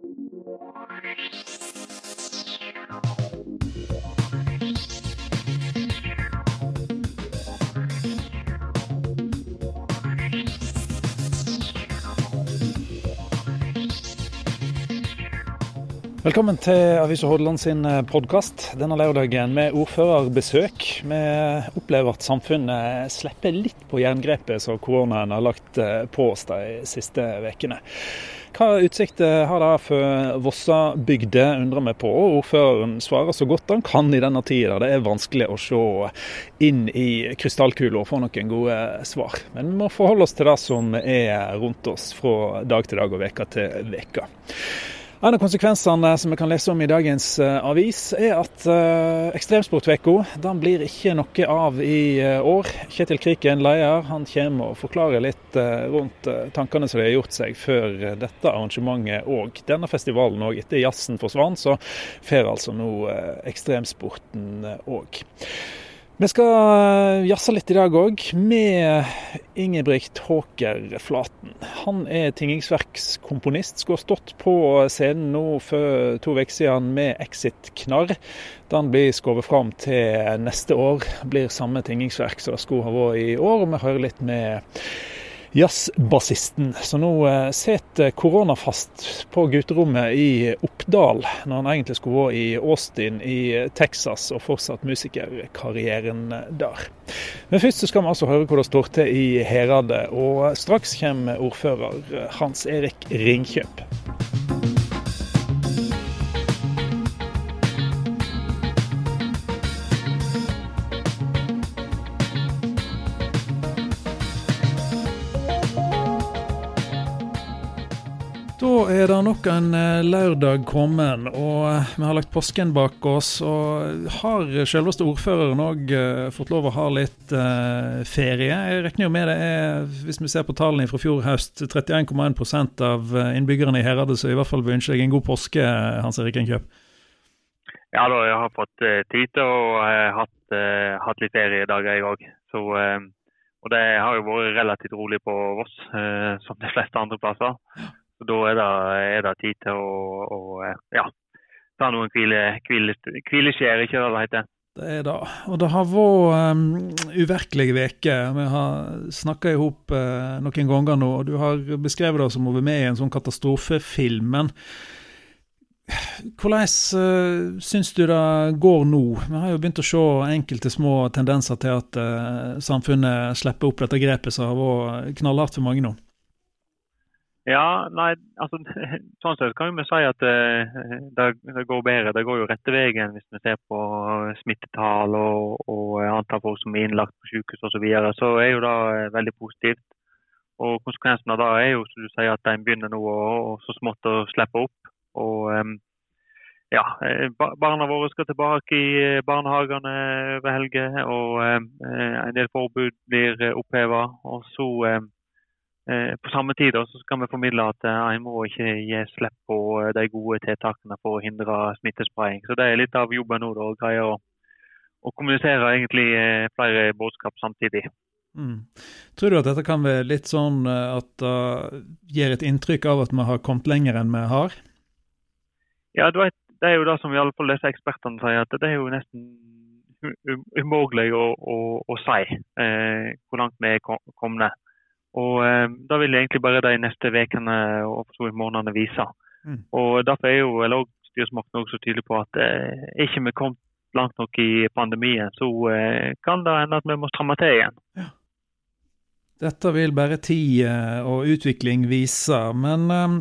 Velkommen til Avisa Hordaland sin eh, podkast denne lørdagen med ordførerbesøk. Vi opplever at samfunnet slipper litt på jerngrepet som koronaen har lagt eh, på oss de siste ukene. Hva utsikter har det for Vossabygda, undrer vi på. Ordføreren svarer så godt han kan i denne tida. Det er vanskelig å se inn i krystallkula og få noen gode svar. Men vi må forholde oss til det som er rundt oss fra dag til dag og veka til veka. En av konsekvensene som vi kan lese om i dagens uh, avis, er at uh, Ekstremsportveka blir ikke noe av i uh, år. Kjetil Kriken, leder, han kommer og forklarer litt rundt tankene som de har gjort seg før dette arrangementet og denne festivalen òg. Etter jazzen forsvant, så får altså nå ekstremsporten òg. Vi skal eh, jazze litt i dag òg, med Ingebrigt Håker Flaten. Han er tingingsverkskomponist. Skulle ha stått på scenen nå for to uker siden med Exit Knarr. Den blir skåret fram til neste år. Blir samme tingingsverk som det skulle ha vært i år. Og vi hører litt med jazzbassisten som nå eh, sitter koronafast på gutterommet i Oppdal, når han egentlig skulle vært i Austin i Texas og fortsatt musikerkarrieren der. Men først så skal vi altså høre hvor det står til i Heradet, og straks kommer ordfører Hans Erik Ringkjøp. Er det nok en eh, lørdag kommet, og eh, vi har lagt påsken bak oss. Og har selveste ordføreren òg uh, fått lov å ha litt ferie? Jeg regner jo med det er, hvis vi ser på tallene fra fjor høst, 31,1% av innbyggerne i Heradet som i hvert fall vil ønske deg en god påske, Hans Erik Enkjøp? Ja da, jeg har fått tid å hatt, hatt litt ferie i dag, jeg òg. Og det har jo vært relativt rolig på Voss, som de fleste andre plasser. Så Da er det, er det tid til å, å ja, ta noen hvile, hvile, hvileskjær, ikke det det heter. Det er det. Og det har vært um, uvirkelige uker. Vi har snakka i hop uh, noen ganger nå, og du har beskrevet det som å være med i en sånn katastrofefilm. Men hvordan uh, syns du det går nå? Vi har jo begynt å se enkelte små tendenser til at uh, samfunnet slipper opp dette grepet som har vært knallhardt for mange nå. Ja, nei, altså sånn sett kan vi si at uh, det, det, går bedre. Det går jo rette veien hvis vi ser på smittetall og, og antall folk som er innlagt på sykehus osv. Så, videre, så er jo det uh, veldig positivt. Og Konsekvensen av det er jo som du sier, at en begynner nå å, så smått å slippe opp. Og um, ja, eh, Barna våre skal tilbake i barnehagene over helger, og um, en del forbud blir oppheva. Og så um, Eh, på samme tid så skal vi formidle at en eh, må ikke gi slipp på eh, de gode tiltakene for å hindre smittespredning. Så Det er litt av jobben nå å greie å, å, kommunisere egentlig flere budskap samtidig. Mm. Tror du at dette kan være litt sånn at det uh, gir et inntrykk av at vi har kommet lenger enn vi har? Ja, du vet, det er jo det som i alle fall disse ekspertene sier, at det er jo nesten umulig å, å, å si eh, hvor langt vi er kommet. Og eh, Da vil egentlig bare de neste ukene og for månedene vise. Mm. Og Derfor er jo eller styresmakten også tydelig på at eh, ikke vi kommet langt nok i pandemien, så eh, kan det hende at vi må stramme til igjen. Ja. Dette vil bare tid eh, og utvikling vise. Men eh,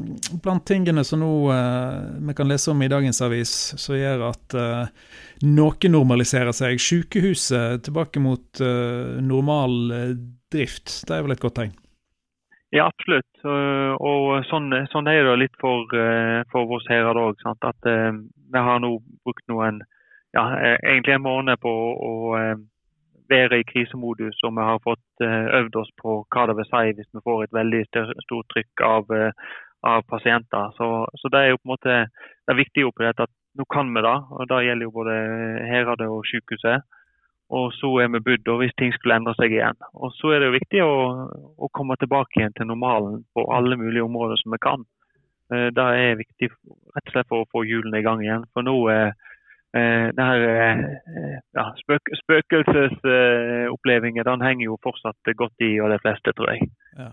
blant tingene som nå eh, vi kan lese om i dagens avis, som gjør at noe normaliserer seg. Sykehuset tilbake mot normal drift, det er vel et godt tegn? Ja, absolutt. Og sånn, sånn er det litt for, for oss her òg. At vi har nå brukt noen ja, egentlig en måned på å være i krisemodus, og vi har fått eh, øvd oss på hva det vil si hvis vi får et veldig stort trykk av, eh, av pasienter. Så, så, det er jo på en måte det viktige oppi dette at nå kan vi det. og Det gjelder jo både Heradet og sykehuset. Og så er vi budd hvis ting skulle endre seg igjen. Og Så er det jo viktig å, å, komme tilbake igjen til normalen på alle mulige områder som vi kan. Det er viktig rett og slett for å få hjulene i gang igjen. For nå er det her ja, spøk, Spøkelsesopplevingen den henger jo fortsatt godt i og de fleste, tror jeg. Ja.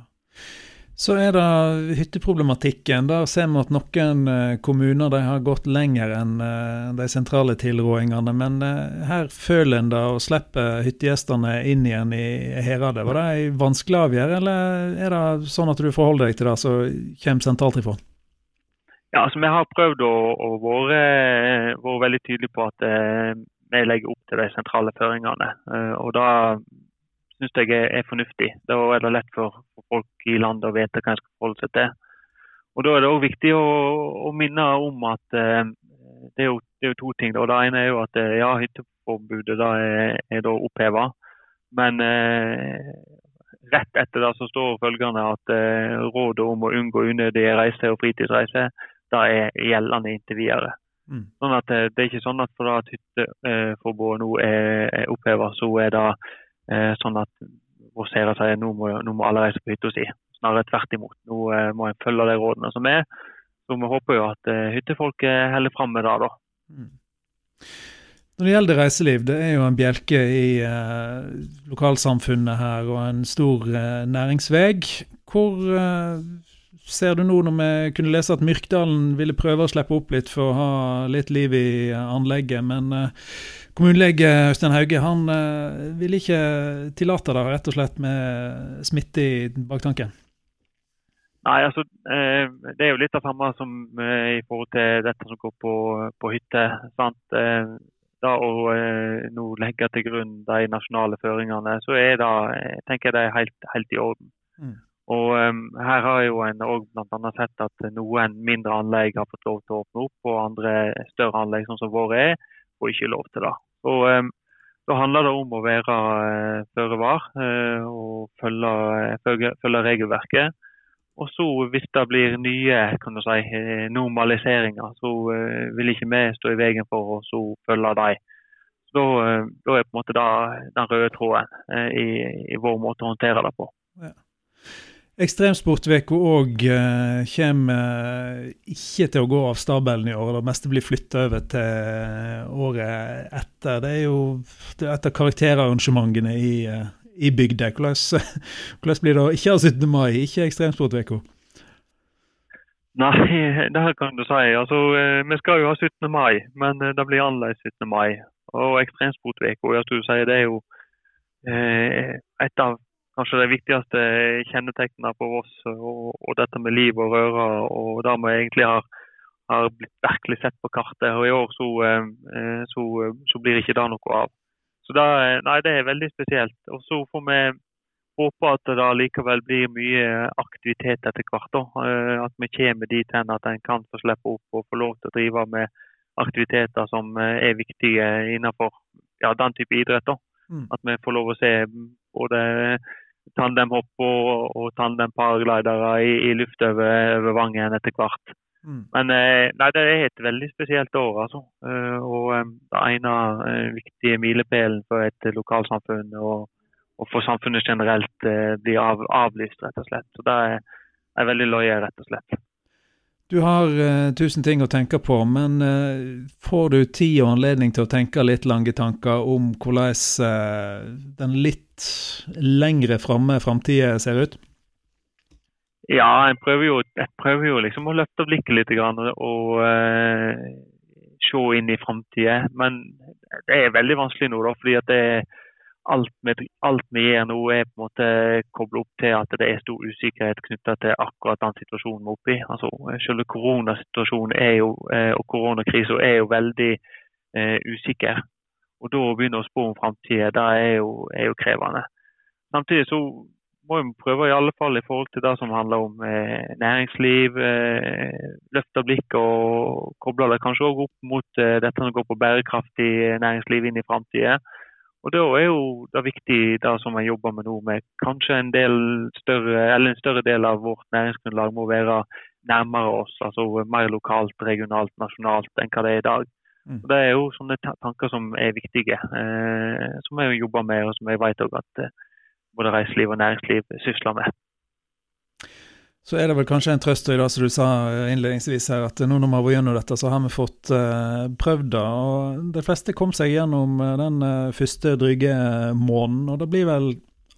Så er det hytteproblematikken. Der ser vi at noen eh, kommuner de har gått lenger enn eh, de sentrale tilrådingene. Men eh, her føler en det å slippe hyttegjestene inn igjen i Heradet. Var det en vanskelig avgjørelse, eller er det sånn at du forholder deg til det som kommer sentralt ifra? Ja, altså Vi har prøvd å, å være, være veldig tydelige på at vi legger opp til de sentrale føringene. Og da syns jeg er, er, fornuftig. Da er det lett for, for, folk i landet å vite hva en skal forholde seg til. Og Da er det òg viktig å, å, minne om at eh, det, er jo, det, er jo, to ting. Da. Det ene er jo at eh, ja, hytteforbudet da er, er da oppheva. Men eh, rett etter det så står følgende at eh, rådet om å unngå unødige reiser og fritidsreiser da er gjeldende inntil videre. Mm. Sånn at eh, Det er ikke sånn at for at hytteforbudet nå er, er oppheva, så er det Eh, sånn at seere sier nå må, nå må alle reise på hytta si. Snarere tvert imot. Nå eh, må en følge de rådene som er. Så vi håper jo at eh, hyttefolket holder fram med det, da. Mm. Når det gjelder reiseliv, det er jo en bjelke i eh, lokalsamfunnet her og en stor eh, næringsvei. Hvor eh, ser du nå når vi kunne lese at Myrkdalen ville prøve å slippe opp litt for å ha litt liv i anlegget, men Kommunelege Øystein Hauge han uh, vil ikke tillate det, rett og slett med smitte i baktanken? Nei, altså eh, Det er jo litt av samme som eh, i forhold til dette som går på, på hytte. sant? Eh, da å eh, nå legge til grunn de nasjonale føringene, så er det, tenker jeg det er helt, helt i orden. Mm. Og um, Her har jo en bl.a. sett at noen mindre anlegg har fått lov til å åpne opp, og andre større anlegg sånn som våre er, får ikke lov til det. Og ehm, Da handler det om å være eh, føre var eh, og følge, følge, følge, regelverket. Og så Hvis det blir nye si, eh, normaliseringer, så vil ikke vi stå i veien for å følge dem. Da, da, er på en måte da, den røde tråden i, i, vår måte å håndtere det på. Ja. Ekstremsportveka òg uh, kommer uh, ikke til å gå av stabelen i år. Det meste blir flytta over til året etter. Det er jo det er et av karakterarrangementene i, uh, i bygda. Hvordan, hvordan, blir det å ikke ha 17. mai, ikke Ekstremsportveka? Nei, det her kan du si. Altså, vi skal jo ha 17. mai, men det blir annerledes 17. mai. Og Ekstremsportveka, ja, det er jo et av kanskje det viktigste kjennetegnene for oss. Og, og, dette med liv og røre, og der vi egentlig har, har blitt virkelig sett på kartet. Og i år så, eh, så, så blir ikke det noe av. Så det, nei, det er veldig spesielt. Og så får vi håpe at det likevel blir mye aktivitet etter hvert. Da. Eh, at vi kommer dit hen at en kan få slippe opp og få lov til å drive med aktiviteter som eh, er viktige innenfor ja, den type idrett. Da. Mm. At vi får lov å se både tandemhopp og, og tandemparaglidere i, i luft over, over Vangen etter hvert. Mm. Men eh, nei, det er et veldig spesielt år, altså. Eh, og eh, det ene viktige milepælen for et lokalsamfunn og, og for samfunnet generelt blir av, avlyst, rett og slett. Så det er, er veldig løye, rett og slett. Du har uh, tusen ting å tenke på, men uh, får du tid og anledning til å tenke litt lange tanker om hvordan uh, den litt lengre framme framtida ser ut? Ja, jeg prøver jo, jeg prøver jo liksom å løfte blikket litt grann, og se inn i framtida. Men det er veldig vanskelig nå, da, fordi at det er alt vi, gjør nå, er på en måte koblet opp til at det er stor usikkerhet knyttet til akkurat den situasjonen vi er oppe i. Altså, selve koronasituasjonen jo, eh, og koronakrisen er jo veldig eh, usikker. Og Da å begynne å spå om framtida, det er jo, er jo, krevende. Samtidig så må vi prøve i alle fall i forhold til det som handler om eh, næringsliv, eh, løfte blikket og koble det kanskje også opp mot eh, dette som går på bærekraftig næringsliv inn i framtida. Og Da er jo det viktig det som vi jobber med nå, med kanskje en, større, en større del av vårt næringsgrunnlag må være nærmere oss. altså Mer lokalt, regionalt, nasjonalt enn hva det er i dag. Mm. Det er jo sånne tanker som er viktige, eh, som jeg jobber med, og som jeg vet at eh, både reiseliv og næringsliv sysler med. Så er det vel kanskje en trøst i det som du sa innledningsvis her, at nå når vi har vært gjennom dette, så har vi fått eh, prøvd det. Og de fleste kom seg gjennom den uh, første dryge måneden. Og det blir vel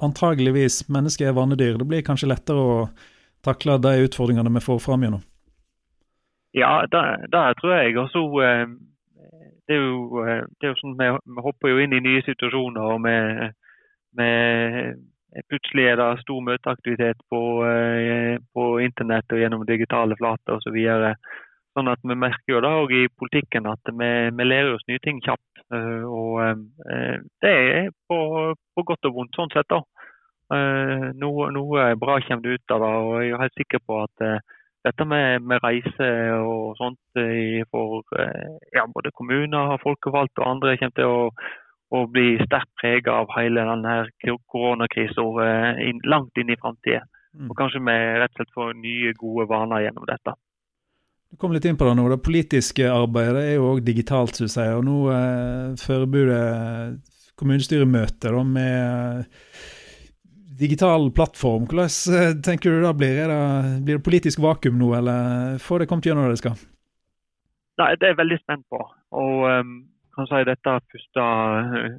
antageligvis, mennesket er vanedyr, det blir kanskje lettere å takle de utfordringene vi får fram gjennom? Ja, det, det tror jeg. også uh, det er jo, det er jo sånn vi, vi, hopper jo inn i nye situasjoner. og vi, vi Plutselig er det stor møteaktivitet på, eh, på internett og gjennom digitale flater osv. Så videre. sånn at vi merker jo det òg i politikken at vi, vi lærer oss nye ting kjapt. Og det er på, på godt og vondt sånn sett. da. Noe, noe bra kommer det ut av det. og Jeg er helt sikker på at dette med, med reise og sånt for ja, både kommuner, folkevalgte og andre kommer til å å bli sterkt preget av hele denne koronakrisen inn, langt inn i framtida. Mm. Og kanskje vi rett og slett får nye, gode vaner gjennom dette. Du kom litt inn på det nå. Det politiske arbeidet er jo òg digitalt, som du sier. Og nå eh, forbereder kommunestyremøte da, med eh, digital plattform. Hvordan eh, tenker du da blir? Det, blir det politisk vakuum nå, eller får det kommet gjennom det det skal? Nei, Det er jeg veldig spent på. Og um, kan si dette første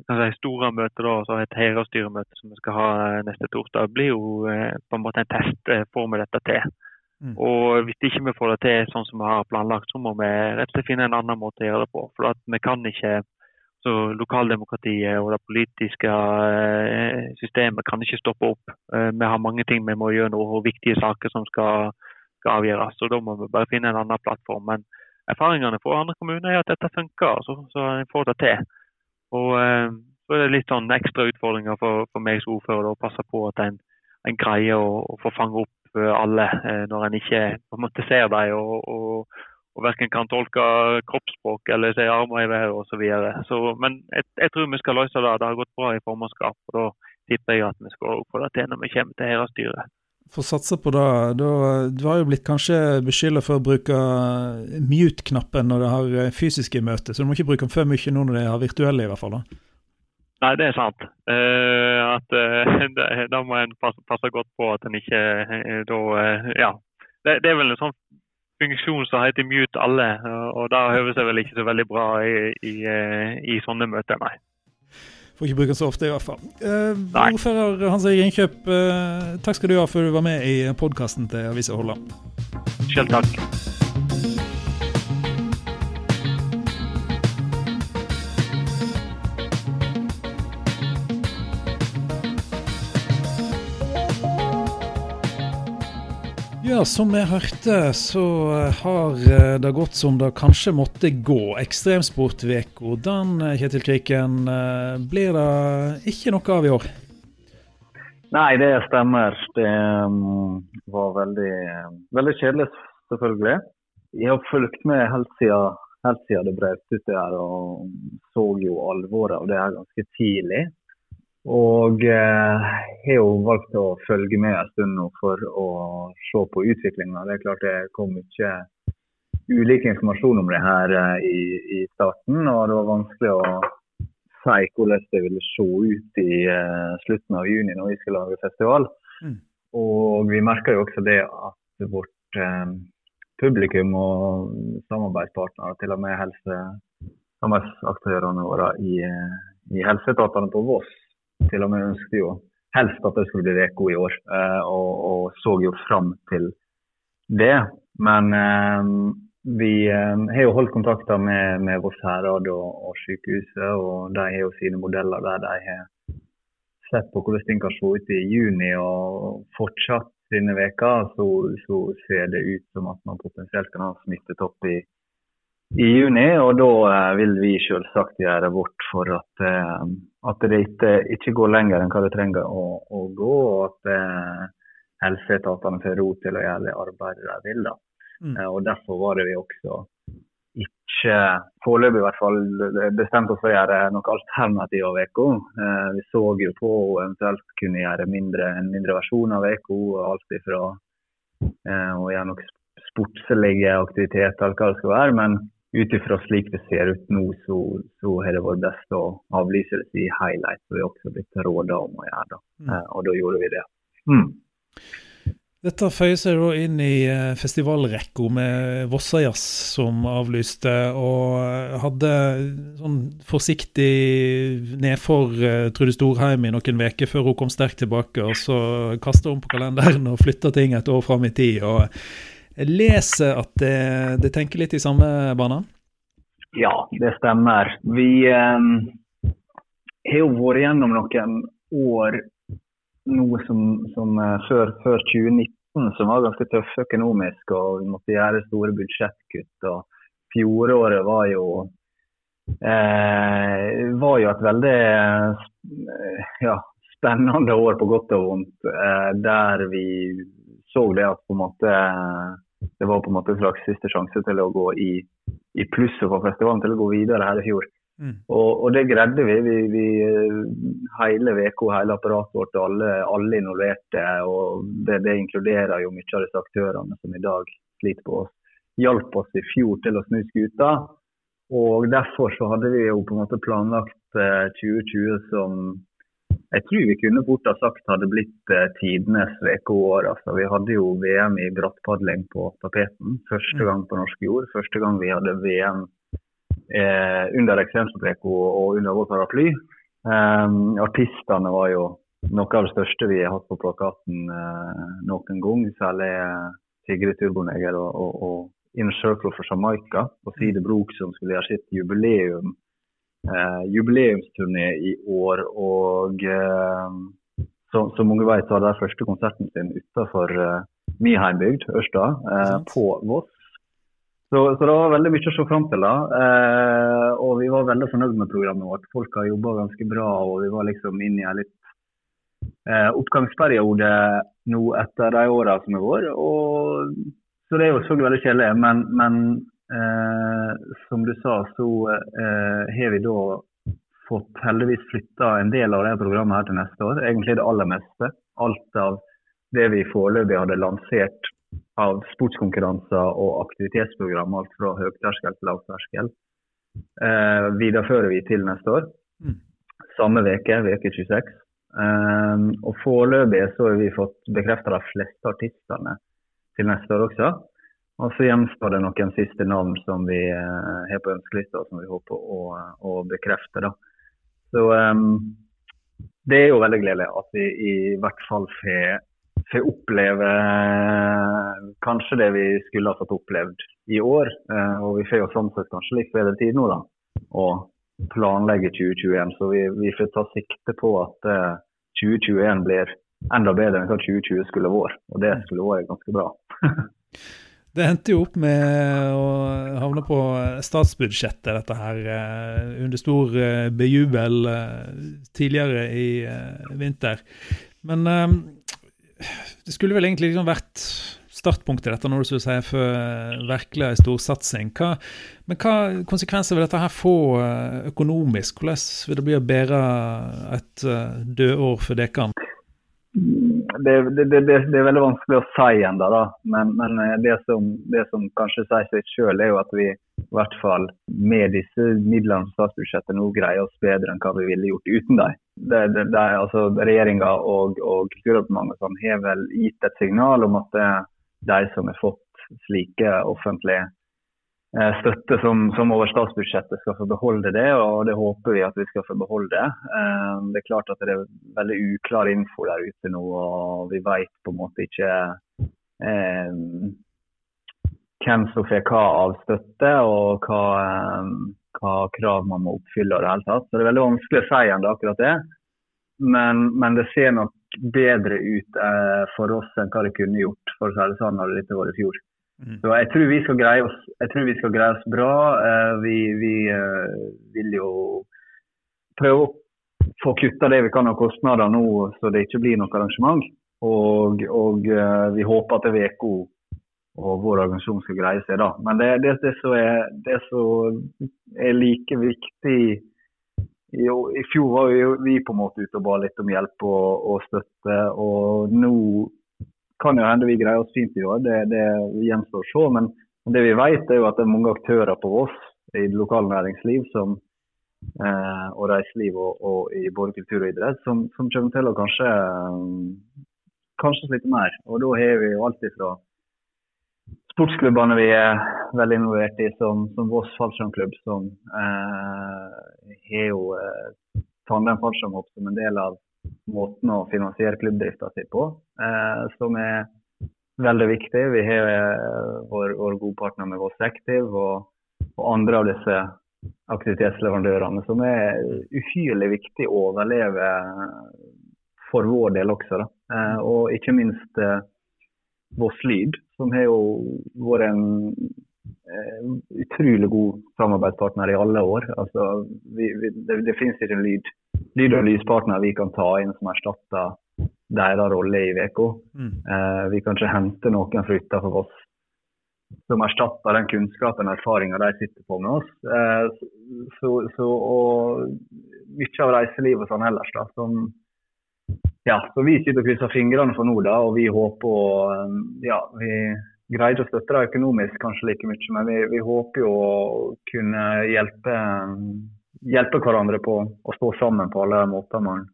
si, store møtet, da, så et Heira-styremøte som vi skal ha eh, neste torsdag, blir jo eh, på en måte en test. for får vi dette til? Mm. Og Hvis ikke vi får det til sånn som vi har planlagt, så må vi rett og slett finne en annen måte å gjøre det på. For at vi kan ikke så Lokaldemokratiet og det politiske systemet kan ikke stoppe opp. Vi har mange ting vi må gjøre nå, og viktige saker som skal, skal avgjøres. så Da må vi bare finne en annen plattform. Men erfaringene fra andre kommuner er at dette funker, så, så en får det til. Og eh, Så er det litt sånn ekstra utfordringer for, for meg som ordfører å passe på at en, en greier å, å, få fange opp eh, alle eh, når en ikke på en måte ser dem og, og, og verken kan tolke kroppsspråk eller se armer i været osv. Men jeg, jeg, tror vi skal løse det. Det har gått bra i formannskap. og Da tipper jeg at vi skal få det til når vi kommer til Høyre-styret får satse på det. Da, du har jo blitt kanskje beskylda for å bruke mute-knappen når det har eh, fysiske møter, så du må ikke bruke den for mye nå når det er virtuelle, i hvert fall. da. Nei, det er sant. Uh, at, uh, Da må en passe, passe, godt på at en ikke uh, da Ja. Det, det, er vel en sånn funksjon som heter mute alle, og det høres seg vel ikke så veldig bra i, i, i sånne møter, nei. Får ikke bruke den så ofte, i hvert fall. Uh, ordfører Hans Erik Innkjøp, eh, takk skal du ha for du var med i podkasten til Avisa Holland. Selv takk. Ja, som vi hørte, så har eh, det gått som det kanskje måtte gå. Ekstremsportveka, den eh, Kjetil Kriken, eh, blir det ikke noe av i år? Nei, det stemmer. Det um, var veldig, veldig kjedelig, selvfølgelig. Jeg har fulgt med helt siden, helt siden det brøt ut det her, og så jo alvoret av det her ganske tidlig. Og eh, har jo valgt å følge med en stund nå for å se på utviklinga. Det er klart det kom mye ulik informasjon om det her eh, i, i, starten, og det var vanskelig å si hvordan det ville se ut i eh, slutten av juni når vi skal lage festival. Mm. Og vi merker jo også det at vårt eh, publikum og samarbeidspartnere, til og med helse, samarbeidsaktørene våre i, eh, i helseetatene på Voss, til og med ønsket jo helst at det skulle bli Reko i år, eh, og, og, så jo fram til det. Men eh, vi eh, har jo holdt kontakter med, med Voss herad og, og, sykehuset, og de har jo sine modeller der de har sett på hvordan ting kan se ut i juni. Og fortsatt denne veka så, så ser det ut som at man potensielt kan ha smittetopp i i juni. Og da eh, vil vi selvsagt gjøre vårt for at, eh, at det ikke, ikke, går lenger enn hva det trenger å, å gå, og at eh, helseetatene får ro til å gjøre det arbeidet de vil. Mm. Og Derfor var det vi også ikke, foreløpig i hvert fall, bestemte oss for å gjøre noe alternativ av VK. Vi så jo på å eventuelt kunne gjøre mindre, en mindre versjon av VK. Alt ifra å gjøre noe sportslige aktiviteter, eller hva det skal være. men ut ifra slik det ser ut nå, så, så har det vært best å avlyse det i highlight. som vi også blitt råda om å gjøre. Da. Mm. Eh, og da gjorde vi det. Mm. Dette føyer seg da inn i eh, festivalrekka med Vossajazz som avlyste, og hadde sånn forsiktig nedfor uh, Trude Storheim i noen uker før hun kom sterkt tilbake. Og så kasta hun på kalenderen og flytta ting et år fram i tid. og Jeg leser at det, det tenker litt i samme bane? Ja, det stemmer. Vi eh, har jo vært gjennom noen år noe som, som uh, før, før, 2019 som var ganske tøffe økonomisk, og vi måtte gjøre store budsjettkutt. og Fjoråret var jo eh, var jo et veldig eh, ja, spennende år på godt og vondt, eh, der vi så det at på en måte det var på en måte en slags siste sjanse til å gå i, i pluss og få festivalen til å gå videre her i fjor. Mm. Og, og, det greide vi. vi, vi hele uka, hele apparatet vårt, alle, alle involverte. og det, det, inkluderer jo mye av disse aktørene som i dag sliter på oss. Hjalp oss i fjor til å snu skuta. Og derfor så hadde vi jo på en måte planlagt 2020 eh, som jeg tror vi kunne fort ha sagt hadde blitt eh, tidenes ukeår. Altså, vi hadde jo VM i brattpadling på tapeten. Første mm. gang på norsk jord. Første gang vi hadde VM eh, under VK og under vår paraply. Eh, artistene var jo noe av det største vi har hatt på plakaten eh, noen gang. Særlig eh, Sigrid Turboneger og, og, og Inner Circle for Jamaica og Side Brok som skulle gjøre sitt jubileum eh, jubileumsturné i år. Og eh, som, som mange vet, var de første konserten sin utenfor eh, min heimbygd, Ørsta, eh, på Voss. Så, så, det var veldig mye å se fram til. da. Eh, og vi var veldig fornøyd med programmet vårt. Folk har jobba ganske bra, og vi var liksom inne i en litt eh, oppgangsperiode nå etter de åra som har vært. Så det er jo selvfølgelig veldig kjedelig, men, men som du sa, så eh, har vi da fått heldigvis flytta en del av det programmet her til neste år. Egentlig det aller meste. Alt av det vi foreløpig hadde lansert av sportskonkurranser og aktivitetsprogram, alt fra høyterskel til lavterskel, eh, viderefører vi til neste år. Mm. Samme uke, uke 26. Eh, og foreløpig så har vi fått bekrefta de fleste artistene til neste år også. Og så gjenstår det noen siste navn som vi uh, har på ønskelista, som vi håper å, å bekrefte. Da. Så um, det er jo veldig gledelig at vi i hvert fall får, får oppleve kanskje det vi skulle ha fått opplevd i år. Uh, og vi får jo sånn sett kanskje litt bedre tid nå, da. Og planlegge 2021. Så vi, vi får ta sikte på at 2021 blir enda bedre enn hva 2020 skulle vært. Og det skulle vært ganske bra. Det endte jo opp med å havne på statsbudsjettet, dette her, eh, under stor eh, bejubel eh, tidligere i vinter. Men det skulle vel egentlig liksom vært startpunktet dette når du skulle si for virkelig en storsatsing. Hva, men hva konsekvenser vil dette her få økonomisk? Hvordan vil det bli å bære et dødår for dere? Det, det, det, det, er veldig vanskelig å si ennå, da. Men, men eh, det, som, det, som, kanskje sier seg selv, er jo at vi i hvert fall med disse midlene på statsbudsjettet nå greier oss bedre enn hva vi ville gjort uten dem. Det, altså, Regjeringa og, og Kulturdepartementet sånn, har vel gitt et signal om at de som har fått slike offentlige støtte som, som, over statsbudsjettet skal få beholde det, og det håper vi at vi skal få beholde. Eh, det er klart at det er veldig uklar info der ute nå, og vi vet på en måte ikke eh, hvem som får hva av støtte, og hva, eh, hva, krav man må oppfylle. og det hele tatt. Så det er veldig vanskelig å si ennå akkurat det. Men, men, det ser nok bedre ut eh, for oss enn hva det kunne gjort for å si det sånn, hadde dette vært i fjor. Mm. Så jeg tror vi skal greie oss, vi skal greie oss bra. Uh, vi, vi uh, vil jo prøve å få kutta det vi kan av kostnader nå, så det ikke blir noe arrangement. Og, og uh, vi håper at VK og vår organisasjon skal greie seg da. Men det, det, det, som er, er like viktig i, I fjor var vi på en måte ute og ba litt om hjelp og, og støtte. og nå kan jo hende vi greier oss fint i år, det, det gjenstår å se. Men det vi vet er jo at det er mange aktører på Voss i lokalnæringsliv næringsliv som, eh, og reiseliv og, og, i både kultur og idrett som, som kommer til å kanskje kanskje slite mer. Og da har vi jo alltid fra sportsklubbene vi er veldig involvert i, som, som Voss fallskjermklubb, som eh, har jo eh, tandem fallskjermhopp som en del av måten å finansiere klubbdrifta si på, eh, som er veldig viktig. Vi har eh, vår, vår gode partner med Voss Active og, og andre av disse aktivitetsleverandørene, som er uhyrlig viktig å overleve for vår del også. Da. Eh, og ikke minst Voss Lyd, som har jo vært en utrolig god samarbeidspartner i alle år. Altså, vi, vi, det, det, finnes ikke en lyd, lyd- og lyspartner vi kan ta inn som erstatter deres rolle i VK. Mm. Eh, vi kan ikke hente noen fra utenfor Voss som erstatter den kunnskapen og erfaringa de sitter på med oss. Eh, så, så, og mye av reiselivet og sånn ellers da, som ja, så vi sitter og krysser fingrene for nå, da, og vi håper å ja, vi greier å støtte det økonomisk kanskje like mye, men vi, vi håper jo å kunne hjelpe, hjelpe, hverandre på å stå sammen på alle måter man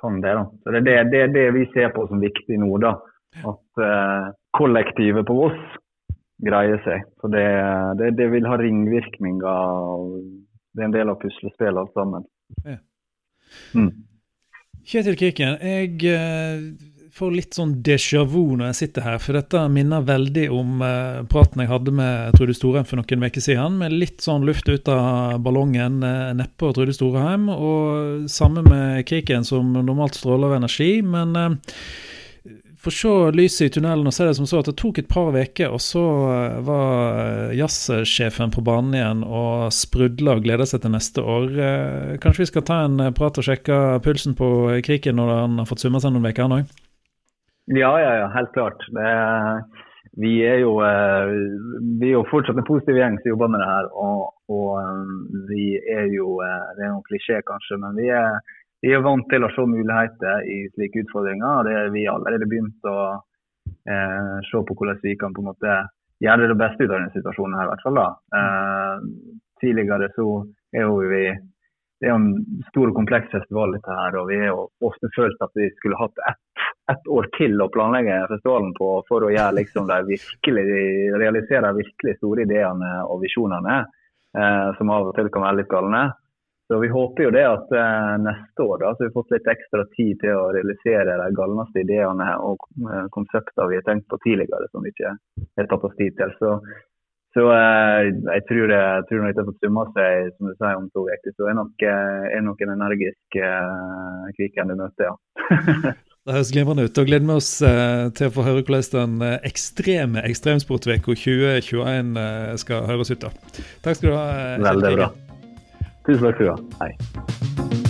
kan det. da. Så Det er det, det, det vi ser på som viktig nå. da, At eh, kollektivet på Voss greier seg. Så det, det, det, vil ha ringvirkninger. Det er en del av puslespillet alt sammen. Ja. Mm. Kjetil Kikken, jeg eh, får litt sånn déjà vu når jeg sitter her. For dette minner veldig om eh, praten jeg hadde med Trude Storheim for noen uker siden. Med litt sånn luft ut av ballongen eh, nedpå Trude Storheim. Og samme med Kriken, som normalt stråler av energi. Men for å se lyset i tunnelen og se det som så at det tok et par uker, og så eh, var eh, jazzsjefen på banen igjen og sprudla og gleda seg til neste år. Eh, kanskje vi skal ta en prat og sjekke pulsen på Kriken når han har fått summa seg noen uker, han òg? Ja, ja, ja, helt klart. Det, vi, er jo, vi er jo fortsatt en positiv gjeng som jobber med det her. Og, og vi er jo Det er noen klisjé kanskje, men vi er vi er vant til å se muligheter i slike utfordringer. og det er Vi allerede begynt å eh, se på hvordan vi kan på en måte gjøre det beste ut av denne situasjonen. her i hvert fall da. Eh, tidligere så er jo vi det er en stor og kompleks festival, dette her, og vi har ofte følt at vi skulle hatt ett, ett år til å planlegge festivalen på for å gjøre liksom de virkelig, realisere virkelig store ideene og visjonene, eh, som av og til kan være litt galne. Så Vi håper jo det at eh, neste år da, så vi har fått litt ekstra tid til å realisere de galneste ideene og eh, konseptene vi har tenkt på tidligere som vi ikke har tatt oss tid til. Så, så eh, jeg tror det, jeg tror nok det fått summa seg som du sier om to uker, så er nok, eh, er nok en energisk eh, Kviken du møter, ja. Det høres glimrende ut. og gleder vi oss eh, til å få høre hvordan den eh, ekstreme ekstremsportveka 2021 eh, skal høres ut. da. Takk skal du ha. Veldig bra. Tusen takk skal du ha. Hei.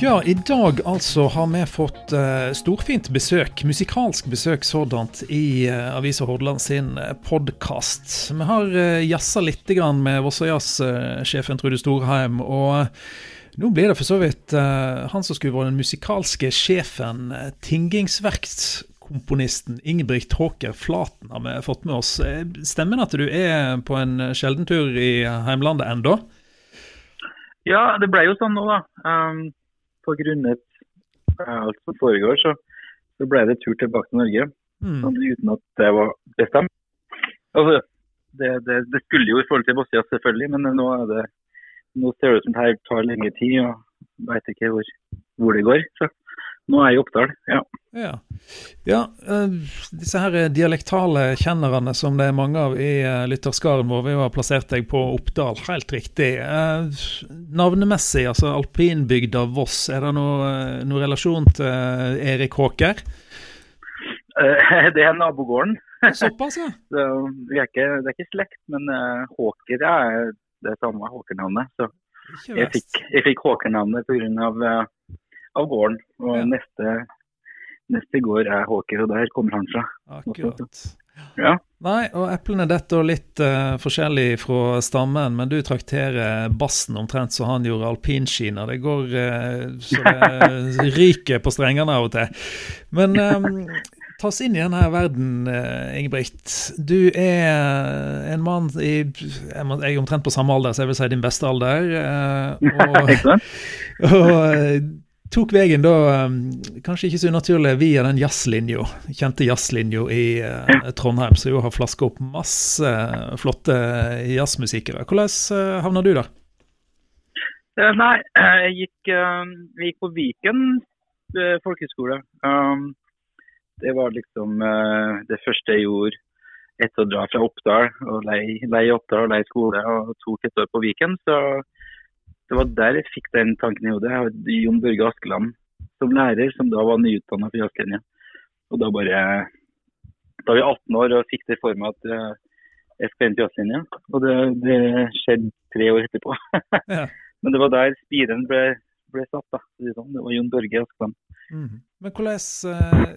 Ja, i dag altså har vi fått uh, storfint besøk, musikalsk besøk sådant, i uh, Avisa Hordaland sin uh, eh, podkast. Vi har uh, jazza litt med Vossajazz-sjefen Trude Storheim. og nå blir det for så vidt han som skulle vært den musikalske sjefen, uh, tingingsverkskomponisten Ingebrigt Håker Flaten har vi fått med oss. Stemmer det at du er på en sjelden tur i heimlandet ennå? Ja, det ble jo sånn nå, da. Um, på grunnet alt som foregår, så, så, ble det tur tilbake til Norge. Mm. Sånn, uten at det var bestemt. Altså, det, det, det skulle jo i forhold til Bosnia, selvfølgelig, men nå det nå ser det ut som det her tar lenge tid, og veit ikke hvor, hvor, det går. Så nå er jeg i Oppdal, ja. Ja, ja uh, disse her dialektale kjennerne som det er mange av i uh, lytterskaren vår, vi har plassert deg på Oppdal, helt riktig. Uh, navnemessig, altså alpinbygda Voss, er det noe, noe relasjon til Erik Håker? det er nabogården. Såpass, ja. det, er ikke, det er ikke slekt, men Håker er det samme Håker-navnet. Så jeg fikk, jeg fikk Håker-navnet pga. Av, eh, av gården. Og ja. neste, neste gård er Håker, og der kommer han fra. Akkurat. Ja. Nei, og eplene detter litt uh, forskjellig fra stammen, men du trakterer bassen omtrent som han gjorde alpinskina. Det går uh, så det ryker på strengene av og til. Men um, ta oss inn i denne verden, Ingebrigt. Du er en mann i Jeg er omtrent på samme alder, så jeg vil si din beste alder. Og, og tok veien da, kanskje ikke så unaturlig, via den jazzlinja, kjente jazzlinja i Trondheim, som jo har flaska opp masse flotte jazzmusikere. Hvordan havna du der? Nei, jeg gikk, jeg gikk på Viken folkehøgskole. Um, det var liksom uh, det første jeg gjorde etter å dra fra Oppdal og leie, lei Oppdal og leie skole og tok et år på Viken. Så det var der jeg fikk den tanken i hodet. Jeg hadde Jon Børge Askeland som lærer, som da var nyutdanna fra jazzlinja. Og da bare Da var jeg 18 år og fikk det for meg at uh, jeg skulle inn på jazzlinja. Og det, det skjedde tre år etterpå. ja. Men det var der spiren ble ble satt. da. Det var Jon Børge Askeland. Mm. Men hvordan uh,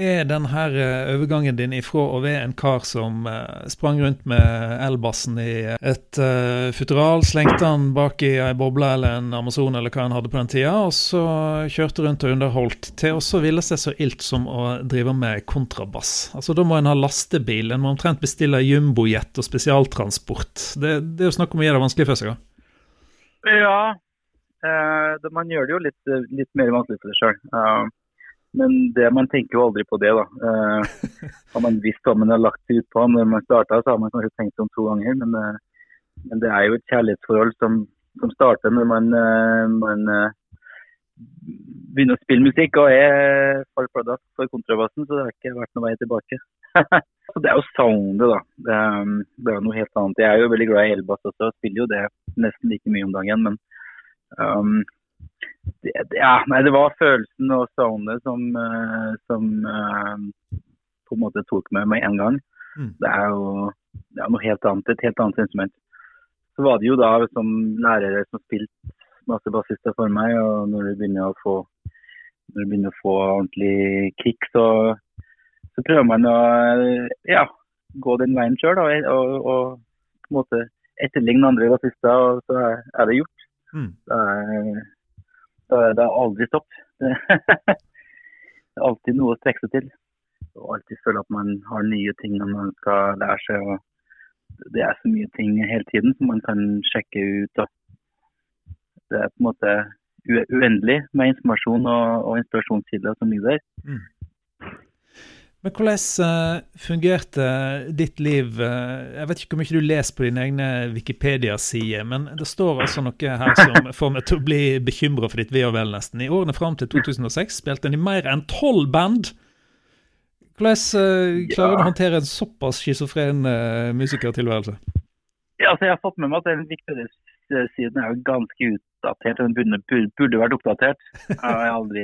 er denne eh, overgangen din ifra å være en kar som uh, sprang rundt med elbassen i et uh, futural, slengte han bak i ei boble eller en Amazon eller hva han hadde på den tida, og så kjørte rundt og underholdt, til også ville seg så ilt som å drive med kontrabass. Altså Da må en ha lastebil, en må omtrent bestille jumbojet og spesialtransport. Det, det er jo snakk om å gjøre det vanskelig for seg. Ja, Ja, Eh, man gjør det jo litt, litt mer vanskelig for seg sjøl. Men det, man tenker jo aldri på det, da. Uh, har man visst hva man har lagt seg ut på når man starta, så har man kanskje tenkt om to ganger. Men, eh, men det er jo et kjærlighetsforhold som, som starter når man, man begynner å spille musikk og er for pladask for kontrabassen, så det har ikke vært noen vei tilbake. så Det er jo soundet, da. Det, det, er noe helt annet. Jeg er jo veldig glad i elbass også, og spiller jo det nesten like mye om dagen. men Um, det, ja, nei, det var følelsen og soundet som, uh, som uh, på en måte tok meg med en gang. Mm. Det er jo det er noe helt annet, et helt annet instrument. Så var det jo da som lærere som spilte masse bassister for meg, og når du begynner å få, når du begynner å få ordentlig kick, så, så prøver man å ja, gå den veien sjøl og, og, og, på en måte etterligne andre bassister, og så er det gjort. Mm. Det, er, det, er, aldri stopp. Det, er alltid noe å strekke seg til. Og alltid føle at man har nye ting man skal lære seg. og Det er så mye ting hele tiden som man kan sjekke ut. Og det er på en måte uendelig med informasjon og, og inspirasjonskilder som ligger der. Mm. Men hvordan uh, fungerte ditt liv uh, Jeg vet ikke hvor mye du leser på dine egne Wikipedia-sider, men det står altså noe her som får meg til å bli bekymra for ditt ve og vel, nesten. I årene fram til 2006 spilte en i mer enn tolv band. Hvordan uh, klarer du å håndtere en såpass schizofren musikertilværelse? Ja, altså jeg har fått med meg at den Wikipedia-siden er jo ganske utdatert. Den burde, burde vært oppdatert. Jeg har aldri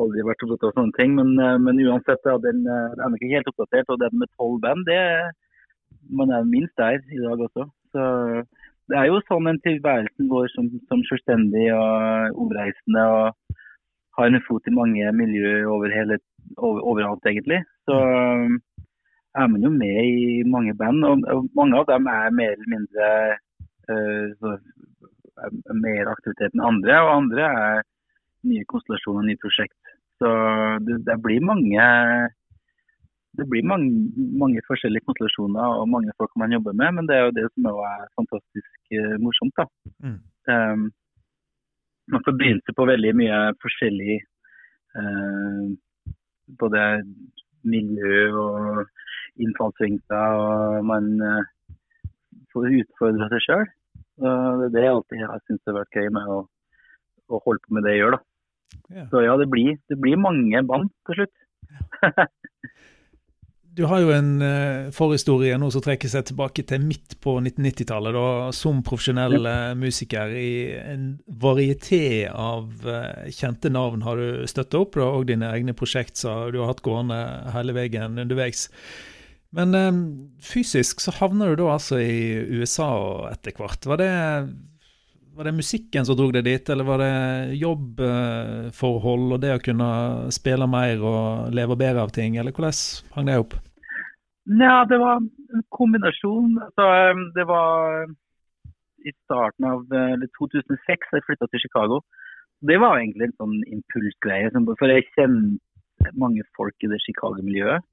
aldri vært opptatt av sånne ting. Men, eh, men uansett, ja, den, eh, er nok ikke helt oppdatert. Og den med tolv band, det man er minst der i dag også. Så det er jo sånn en tilværelsen går som, som selvstendig og omreisende. og har en fot i mange miljøer over hele, over, overalt, egentlig. Så er man jo med i mange band, og, og mange av dem er mer eller mindre uh, så, er mer aktivitet enn andre. Og andre er nye konstellasjoner, nye prosjekt. Så det, det blir mange det blir mange, mange, forskjellige konstellasjoner og mange folk man jobber med, men det er jo det som er fantastisk uh, morsomt. da. Mm. Um, man får begynt på veldig mye forskjellig uh, både miljø og innfallsvinkler, og man uh, får utfordre seg sjøl. Det er det jeg alltid har syntes har vært gøy med å, å holde på med det jeg gjør. da. Ja. Så ja, det blir, det blir mange band til slutt. du har jo en uh, forhistorie nå som trekker seg tilbake til midt på 1990-tallet. Som profesjonell uh, musiker i en varieté av uh, kjente navn har du støtta opp, da, og dine egne prosjekt som du har hatt gående hele veien underveis. Men fysisk så havner du da altså i USA etter hvert. Var det var det musikken som dro deg dit, eller var det jobbforhold og det å kunne spille mer og leve bedre av ting, eller hvordan hang det opp? Ja, det var en kombinasjon. Altså, um, det var i starten av 2006 jeg flytta til Chicago. Det var egentlig en sånn impulsgreie. For jeg kjente, mange folk i det Chicago-miljøet.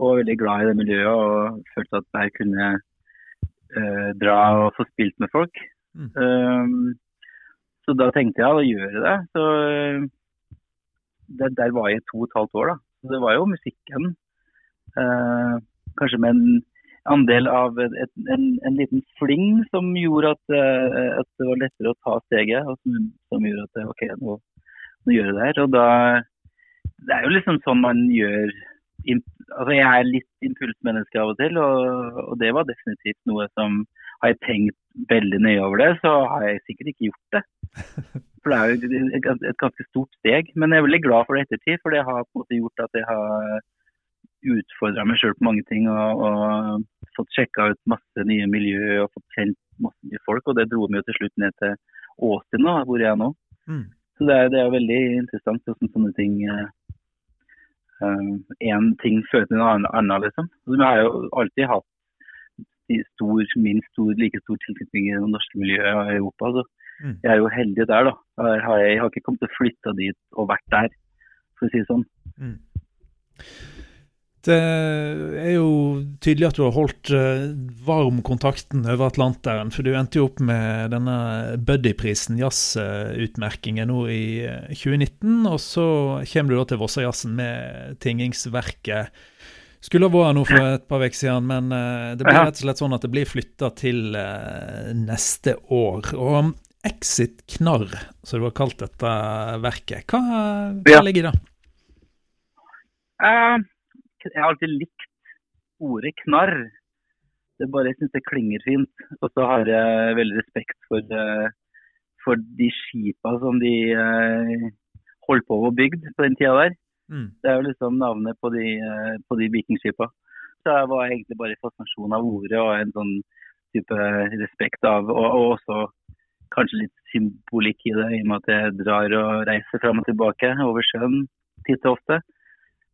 Og var veldig glad i det miljøet og følte at jeg kunne uh, dra og få spilt med folk. Mm. Um, så da tenkte jeg å gjøre det. Så det, der var jeg to og et halvt år. da. Det var jo musikken. Uh, kanskje med en andel av et, en, en, liten fling som gjorde at, uh, at, det var lettere å ta steget. og Som, som gjorde at OK, nå, nå gjør jeg det her. Og da Det er jo liksom sånn man gjør altså Jeg er litt impulsmenneske av og til, og, og, det var definitivt noe som Har jeg tenkt veldig nøye over det, så har jeg sikkert ikke gjort det. For det er jo et, et ganske stort steg. Men jeg er veldig glad for det ettertid, for det har på en måte gjort at jeg har utfordra meg sjøl på mange ting. Og, og fått sjekka ut masse nye miljø og fått kjent masse nye folk. Og det dro meg jo til slutt ned til Austin, nå, hvor jeg er nå. Mm. Så det er, det er, veldig interessant hvordan sånne ting Én uh, ting fører til noe annet, liksom. Så jeg har jo alltid hatt stor, minst stor, like stor tilknytning i det norske miljøet i Europa. Så Mm. Jeg er jo heldig der, da. Jeg har, jeg har ikke kommet til å flytte dit og vært der, for å si det sånn. Mm. Det er jo tydelig at du har holdt uh, varm kontakten over Atlanteren. For du endte jo opp med denne Buddy-prisen, jazzutmerkingen, nå i 2019. Og så kommer du da til Vossajazzen med Tingingsverket. Skulle ha vært noe for et par uker siden, men uh, det blir rett og slett sånn at det blir flytta til uh, neste år. Og Exit Knarr, som du har kalt dette verket. Hva, hva ligger i det? Uh, jeg har alltid likt ordet knarr. Det bare, jeg syns det klinger fint. Og så har jeg veldig respekt for, for de skipa som de holdt på å bygge på den tida der. Mm. Det er jo liksom navnet på de, uh, på de vikingskipa. Så jeg var egentlig bare fascinasjon av ordet og en sånn type respekt av Og, og også kanskje litt symbolikk i det, i og med at jeg drar og reiser fram og tilbake over sjøen titt og ofte.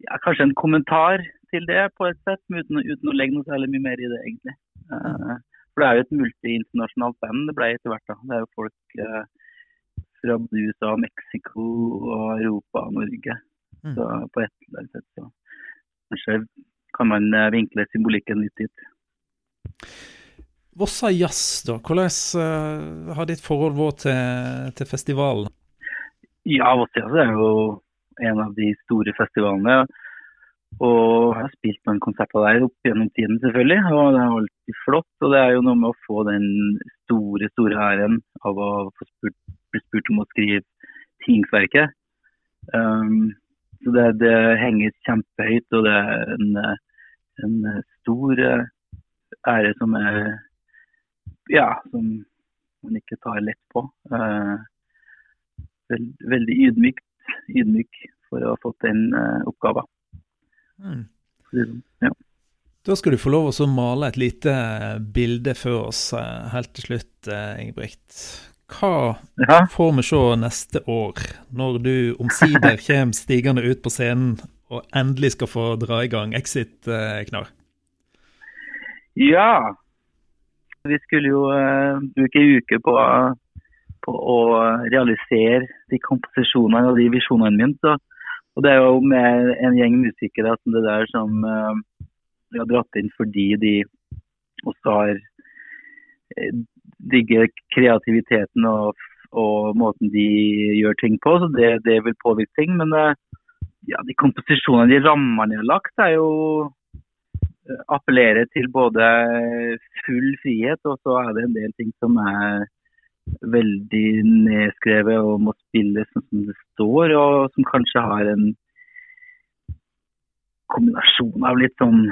Ja, kanskje en kommentar til det på et sett, uten, uten å legge noe særlig mye mer i det, egentlig. Uh, for det er jo et multi-internasjonalt band det ble etter hvert. da. Det er jo folk uh, fra USA, Mexico og Europa og Norge. Mm. Så på et eller annet sett så kanskje kan man uh, vinkle symbolikken litt dit. Vossa Jazz, da. Hvordan uh, har ditt forhold vært til, til, festivalen? Ja, Vossa Jazz er jo en av de store festivalene. Og jeg har spilt noen konserter der opp gjennom tiden, selvfølgelig. Og det er alltid flott. Og det er jo noe med å få den store, store æren av å få spurt, bli spurt om å skrive Tingsverket. Um, så det, det, henger kjempehøyt, og det er en, en stor ære som er ja, som man ikke tar lett på. Eh, veld, veldig ydmykt, ydmyk for å ha fått den eh, oppgaven. Mm. Sånn, ja. Da skal du få lov å male et lite bilde for oss eh, helt til slutt, Ingebrigt. Hva ja. får vi se neste år, når du omsider kommer stigende ut på scenen og endelig skal få dra i gang Exit-knar? Ja, vi skulle jo uh, bruke ei uke på, på, å realisere de komposisjonene og de visjonene mine. Så, og det er jo med en gjeng musikere som det der som uh, vi har dratt inn fordi de også har uh, digger kreativiteten og, og, måten de gjør ting på. Så det, det vil påvirke ting. Men ja, de komposisjonene, de rammene de har lagt, er jo appellerer til både full frihet, og så er det en del ting som er veldig nedskrevet og må spilles sånn som det står, og som kanskje har en kombinasjon av litt sånn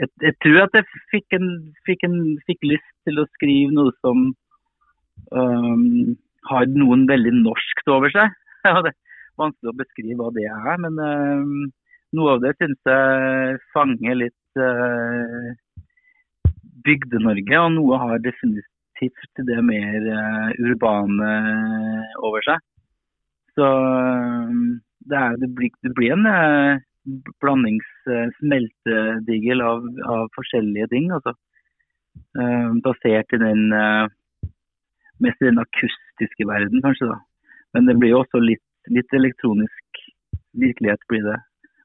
Jeg, jeg tror at jeg fikk, en, fikk, en, fikk, lyst til å skrive noe som um, har noen veldig norskt over seg. det er vanskelig å beskrive hva det er, men um, noe av det syns jeg fanger litt uh, Bygde-Norge, og noe har definitivt det mer uh, urbane over seg. Så det, er, det, blir, det blir, en uh, blandings smeltedigel av, av, forskjellige ting. Altså. basert i den mest i den akustiske verden, kanskje. da. Men det blir jo også litt, litt elektronisk virkelighet blir det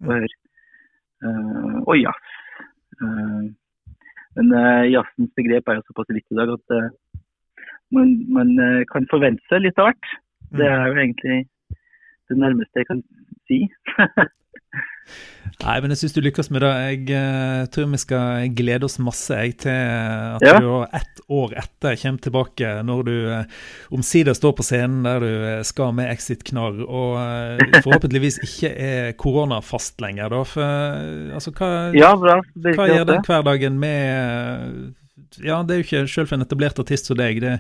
å høre. Uh, og jazz. Uh, men uh, jazzens begrep er jo såpass vidt i dag at man, man kan forvente seg litt av hvert. Det er jo egentlig det nærmeste jeg kan si. Nei, men jeg syns du lykkes med det. Jeg uh, tror vi skal glede oss masse jeg, til at ja. du ett år etter kommer tilbake, når du uh, omsider står på scenen der du eh, skal med Exit Knarr, og forhåpentligvis ikke er koronafast lenger. Da. For, altså, hva, ja, bra. hva gjør den hverdagen med Ja, det er jo ikke selv for en etablert artist som deg. det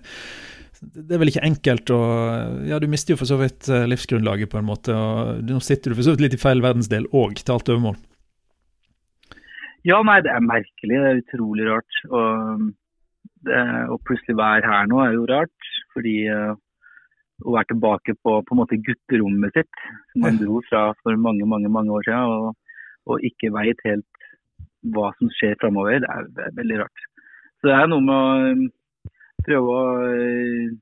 det er vel ikke enkelt å Ja, du mister jo for så vidt eh, livsgrunnlaget, på en måte. og Nå sitter du for så vidt litt i feil verdensdel òg, til alt overmål. Ja, nei, det er merkelig. Det er utrolig rart. Og, det, og plutselig være her nå er jo rart. Fordi uh, å være tilbake på på en måte gutterommet sitt, som man dro fra for mange, mange mange år siden, og, og ikke veit helt hva som skjer framover, det er, det er veldig rart. Så det er noe med å prøve å eh,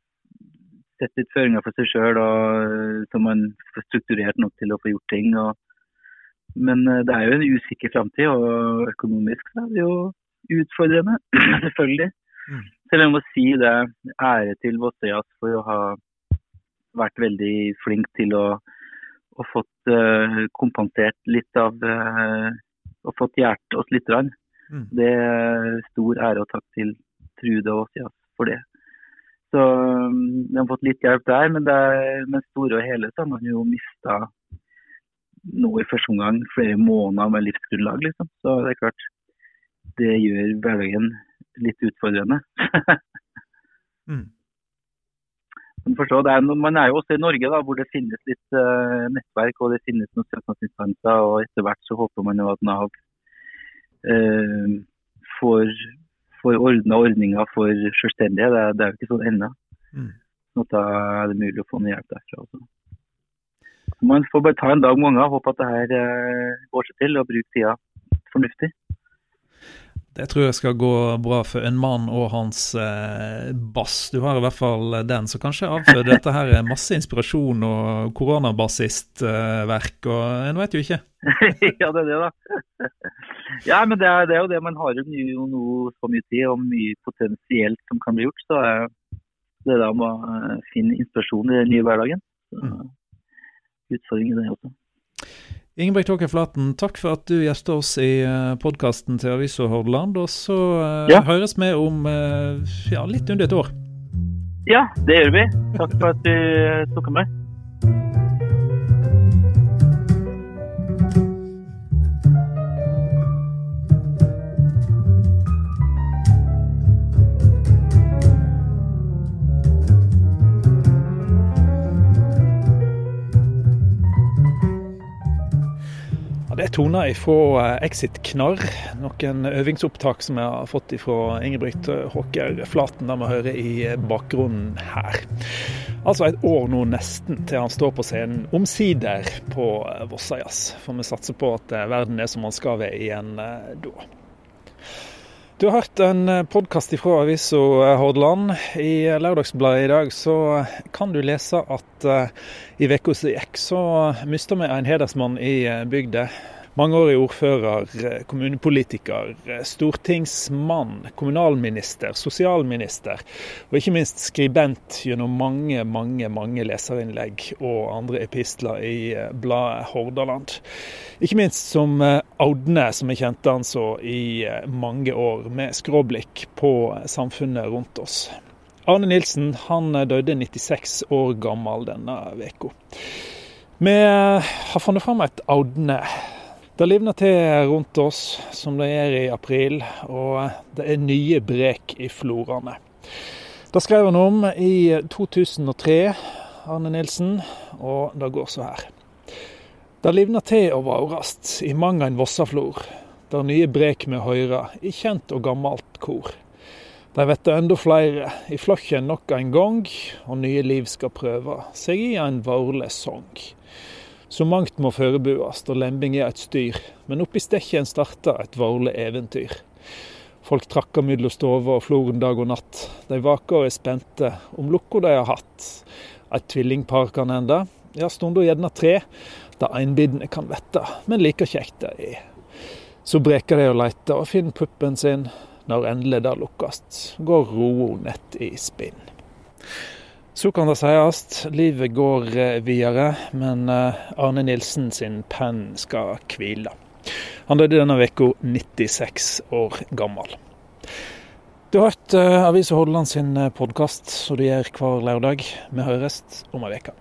sette litt føringer for seg sjøl, så man får strukturert nok til å få gjort ting. Og, men eh, det er jo en usikker framtid, og økonomisk er det jo utfordrende, selvfølgelig. Mm. Selv om jeg må si det ære til Vossøyas for å ha vært veldig flink til å og fått uh, kompensert litt av uh, og fått hjulpet oss litt. Mm. Det er stor ære og takk til Trude og Vossøyas for det. Så vi de har fått litt hjelp der, men det er, med store og hele så har man jo mista nå i første omgang flere måneder med livsgrunnlag, liksom. Så det er klart, det gjør hverdagen litt utfordrende. mm. Forstå, er, man er jo også i Norge, da, hvor det finnes litt uh, nettverk og det finnes noen søknadsinstanser. og Etter hvert så håper man jo at Nav uh, får får ordna ordninger for selvstendige. Det, det, er jo ikke sånn ennå. Mm. Så da er det mulig å få noe hjelp derfra også. Man får bare ta en dag med unger håpe at det her eh, går seg til, og bruke tida fornuftig. Det tror jeg skal gå bra for en mann og hans eh, bass. Du har i hvert fall den, så kanskje avføder dette her masse inspirasjon og koronabassistverk, eh, og en vet jo ikke. ja, det er det, da. ja, men det er, det er, jo det. Man har jo nå så mye tid og mye potensielt som kan bli gjort. Så det er da man eh, finne inspirasjon i den nye hverdagen. Så, mm. Utfordring i det også. Ingebrigt Håker Flaten, takk for at du gjester oss i eh, podkasten til Avisa Hordaland. Og så uh, ja. høres vi om uh, ja, litt under et år. Ja, det gjør vi. Takk for at du tok med. Toner fra eh, Exit Knarr. Noen øvingsopptak som jeg har fått ifra Ingebrigt Håker Flaten, der vi hører i bakgrunnen her. Altså et år nå nesten til han står på scenen, omsider på Vossajazz. For vi satser på at eh, verden er som den skal være igjen eh, da. Du har hørt en eh, podkast fra avisa eh, Hordaland. I Lørdagsbladet i dag så kan du lese at i uka som gikk, så mista vi en hedersmann i bygda. Mangeårig ordfører, eh, kommunepolitiker, eh, stortingsmann, kommunalminister, sosialminister og ikke minst skribent gjennom mange, mange mange leserinnlegg og andre epistler i eh, bladet Hordaland. Ikke minst som Audne, som jeg kjente han så i mange år, med skråblikk på samfunnet rundt oss. Arne Nilsen han døde 96 år gammel denne uka. Vi har funnet fram et Audne det livner til rundt oss som det er i april, og det er nye brek i florene. Det skrev han om i 2003, Arne Nilsen, og det går så her. Det livner til å vårast i mang ein vossaflor, der nye brek me høyrer i kjent og gammalt kor. Dei vet enda flere i flokken nok en gang, og nye liv skal prøve seg i en vårlig song. Så mangt må førebuast, og lembing er eit styr, men oppi stekken starta eit vårleg eventyr. Folk trakkar mellom stova og floren dag og natt. De vaker og er spente om lukka de har hatt. Eit tvillingpar kan hende, ja stunda gjerne tre. Det einbitne kan vette, men like kjekt det er. Så breker de og leiter og finner puppen sin. Når endelig det lukkast, går roa nett i spinn. Så kan det sies, livet går eh, videre, men eh, Arne Nilsen sin penn skal hvile. Han døde denne uka 96 år gammel. Du har hørt uh, Avisa Hordaland sin podkast, som du gjør hver lørdag. Vi høres om ei uke.